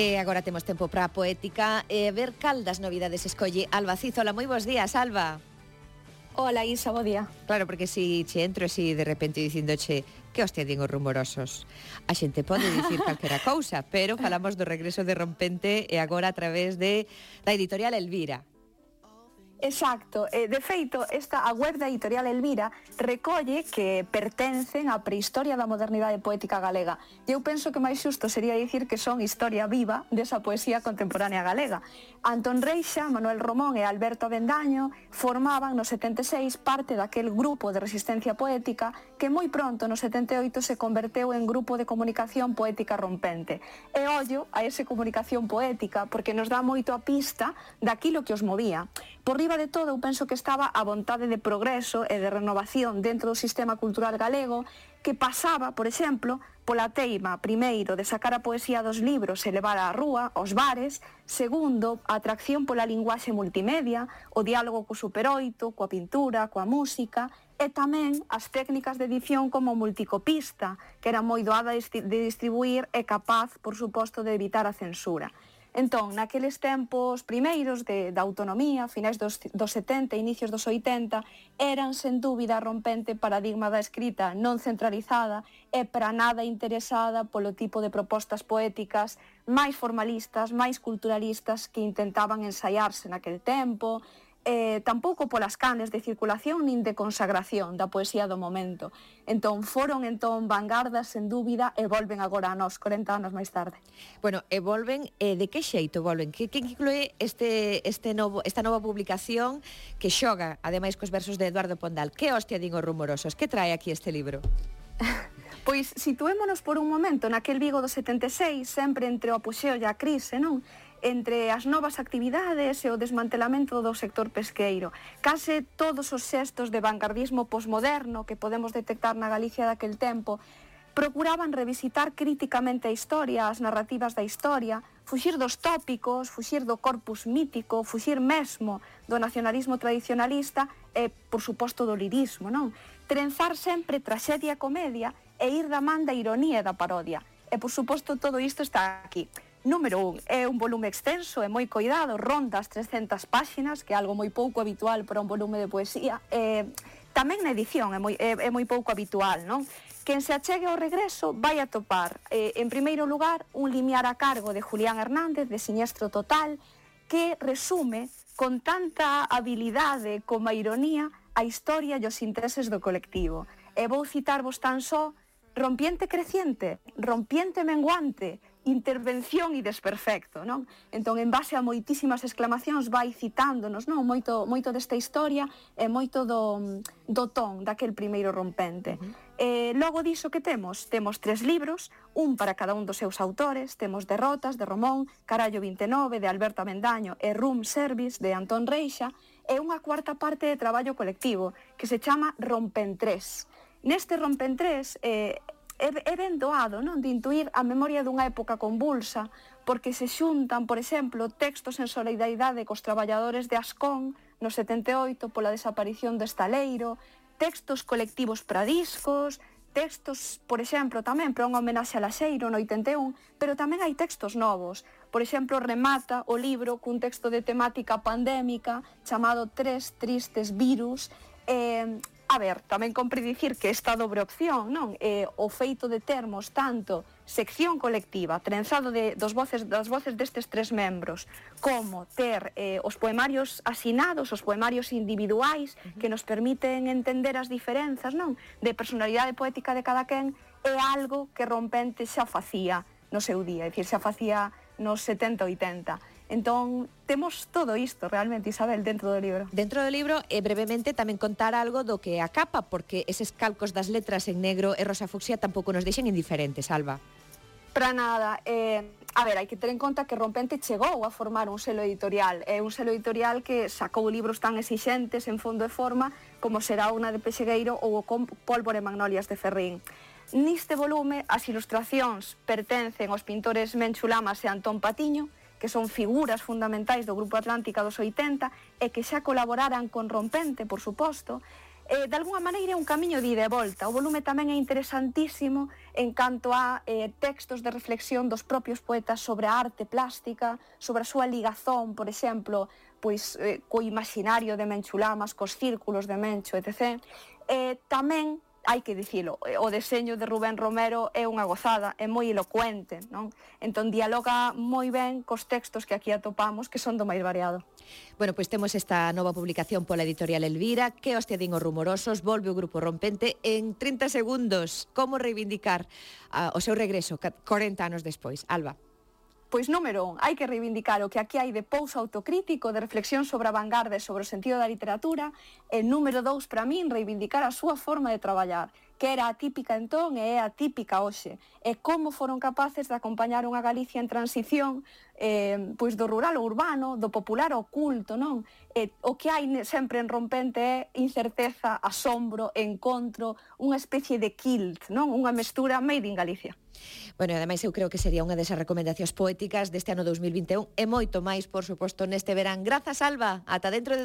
E agora temos tempo para a poética e ver cal das novidades escolle Alba Cizola. Moi bons días, Alba. Ola, Isa, bo día. Claro, porque si che entro así de repente dicindoche que hostia din os rumorosos. A xente pode dicir calquera cousa, pero falamos do regreso de Rompente e agora a través de da editorial Elvira, Exacto, eh, de feito, esta a web da editorial Elvira recolle que pertencen á prehistoria da modernidade poética galega. E eu penso que máis xusto sería dicir que son historia viva desa poesía contemporánea galega. Antón Reixa, Manuel Romón e Alberto Avendaño formaban no 76 parte daquel grupo de resistencia poética que moi pronto no 78 se converteu en grupo de comunicación poética rompente. E ollo a ese comunicación poética porque nos dá moito a pista daquilo que os movía. Por riba de todo, eu penso que estaba a vontade de progreso e de renovación dentro do sistema cultural galego que pasaba, por exemplo, pola teima, primeiro, de sacar a poesía dos libros e levar á rúa, aos bares, segundo, a atracción pola linguaxe multimedia, o diálogo co superoito, coa pintura, coa música, e tamén as técnicas de edición como multicopista, que era moi doada de distribuir e capaz, por suposto, de evitar a censura. Entón, naqueles tempos primeiros de, da autonomía, finais dos, dos 70 e inicios dos 80, eran, sen dúbida, rompente paradigma da escrita non centralizada e para nada interesada polo tipo de propostas poéticas máis formalistas, máis culturalistas que intentaban ensaiarse naquel tempo, eh, tampouco polas canes de circulación nin de consagración da poesía do momento. Entón, foron entón vanguardas, sen dúbida, e volven agora a nós, 40 anos máis tarde. Bueno, e volven, eh, de que xeito volven? Que, que inclúe este, este novo, esta nova publicación que xoga, ademais, cos versos de Eduardo Pondal? Que hostia din os rumorosos? Que trae aquí este libro? pois situémonos por un momento naquel Vigo do 76, sempre entre o apoxeo e a crise, non? entre as novas actividades e o desmantelamento do sector pesqueiro. Case todos os xestos de vanguardismo posmoderno que podemos detectar na Galicia daquel tempo procuraban revisitar críticamente a historia, as narrativas da historia, fuxir dos tópicos, fuxir do corpus mítico, fuxir mesmo do nacionalismo tradicionalista e, por suposto, do lirismo, non? Trenzar sempre traxedia e comedia e ir da man da ironía e da parodia. E, por suposto, todo isto está aquí. Número 1, é un volume extenso e moi coidado, ronda as 300 páxinas, que é algo moi pouco habitual para un volume de poesía. Eh, tamén na edición é moi, é, é moi pouco habitual, non? Quen se achegue ao regreso vai a topar, eh, en primeiro lugar, un limiar a cargo de Julián Hernández, de Siniestro Total, que resume con tanta habilidade como a ironía a historia e os intereses do colectivo. E vou citarvos tan só Rompiente creciente, rompiente menguante, intervención e desperfecto, non? Entón, en base a moitísimas exclamacións vai citándonos, non? Moito, moito desta historia e moito do, do ton daquel primeiro rompente. Uh -huh. eh, logo diso que temos? Temos tres libros, un para cada un dos seus autores, temos Derrotas, de Romón, Carallo 29, de Alberta Mendaño e Room Service, de Antón Reixa, e unha cuarta parte de traballo colectivo, que se chama Rompen 3. Neste Rompen 3, eh, é, é ben doado non? de intuir a memoria dunha época convulsa, porque se xuntan, por exemplo, textos en solidaridade cos traballadores de Ascón no 78 pola desaparición do estaleiro, textos colectivos para discos, textos, por exemplo, tamén para unha homenaxe a Laxeiro no 81, pero tamén hai textos novos. Por exemplo, remata o libro cun texto de temática pandémica chamado Tres tristes virus, eh, A ver, tamén compre dicir que esta dobre opción, non? Eh, o feito de termos tanto sección colectiva, trenzado de, dos voces, das voces destes tres membros, como ter eh, os poemarios asinados, os poemarios individuais, uh -huh. que nos permiten entender as diferenzas, non? De personalidade poética de cada quen, é algo que Rompente xa facía no seu día, é dicir, xa facía nos 70-80 Entón, temos todo isto realmente, Isabel, dentro do libro. Dentro do libro, e brevemente tamén contar algo do que a capa, porque eses calcos das letras en negro e rosa fucsia tampouco nos deixen indiferentes, Alba. Para nada, eh, a ver, hai que ter en conta que Rompente chegou a formar un selo editorial, é eh, un selo editorial que sacou libros tan exixentes en fondo e forma como será unha de Pexegueiro ou o Pólvora e Magnolias de Ferrín. Niste volume, as ilustracións pertencen aos pintores Menchulamas e Antón Patiño, que son figuras fundamentais do Grupo Atlántica dos 80 e que xa colaboraran con Rompente, por suposto, eh, de alguna maneira é un camiño de ida e volta. O volume tamén é interesantísimo en canto a eh, textos de reflexión dos propios poetas sobre a arte plástica, sobre a súa ligazón, por exemplo, pois eh, co imaginario de Menchulamas, cos círculos de Mencho, etc. Eh, tamén hai que dicilo, eh, o deseño de Rubén Romero é unha gozada, é moi elocuente, non? Entón dialoga moi ben cos textos que aquí atopamos, que son do máis variado. Bueno, pois temos esta nova publicación pola editorial Elvira, que os din os rumorosos, volve o grupo rompente en 30 segundos. Como reivindicar uh, o seu regreso 40 anos despois? Alba. Pois número un, hai que reivindicar o que aquí hai de pouso autocrítico, de reflexión sobre a vanguarda e sobre o sentido da literatura, e número dous, para min, reivindicar a súa forma de traballar que era atípica entón e é atípica hoxe. E como foron capaces de acompañar unha Galicia en transición eh, pois do rural ao urbano, do popular ao culto, non? E o que hai sempre en rompente é incerteza, asombro, encontro, unha especie de kilt, non? Unha mestura made in Galicia. Bueno, e ademais eu creo que sería unha desas recomendacións poéticas deste ano 2021 e moito máis, por suposto, neste verán. Grazas, Alba. Ata dentro de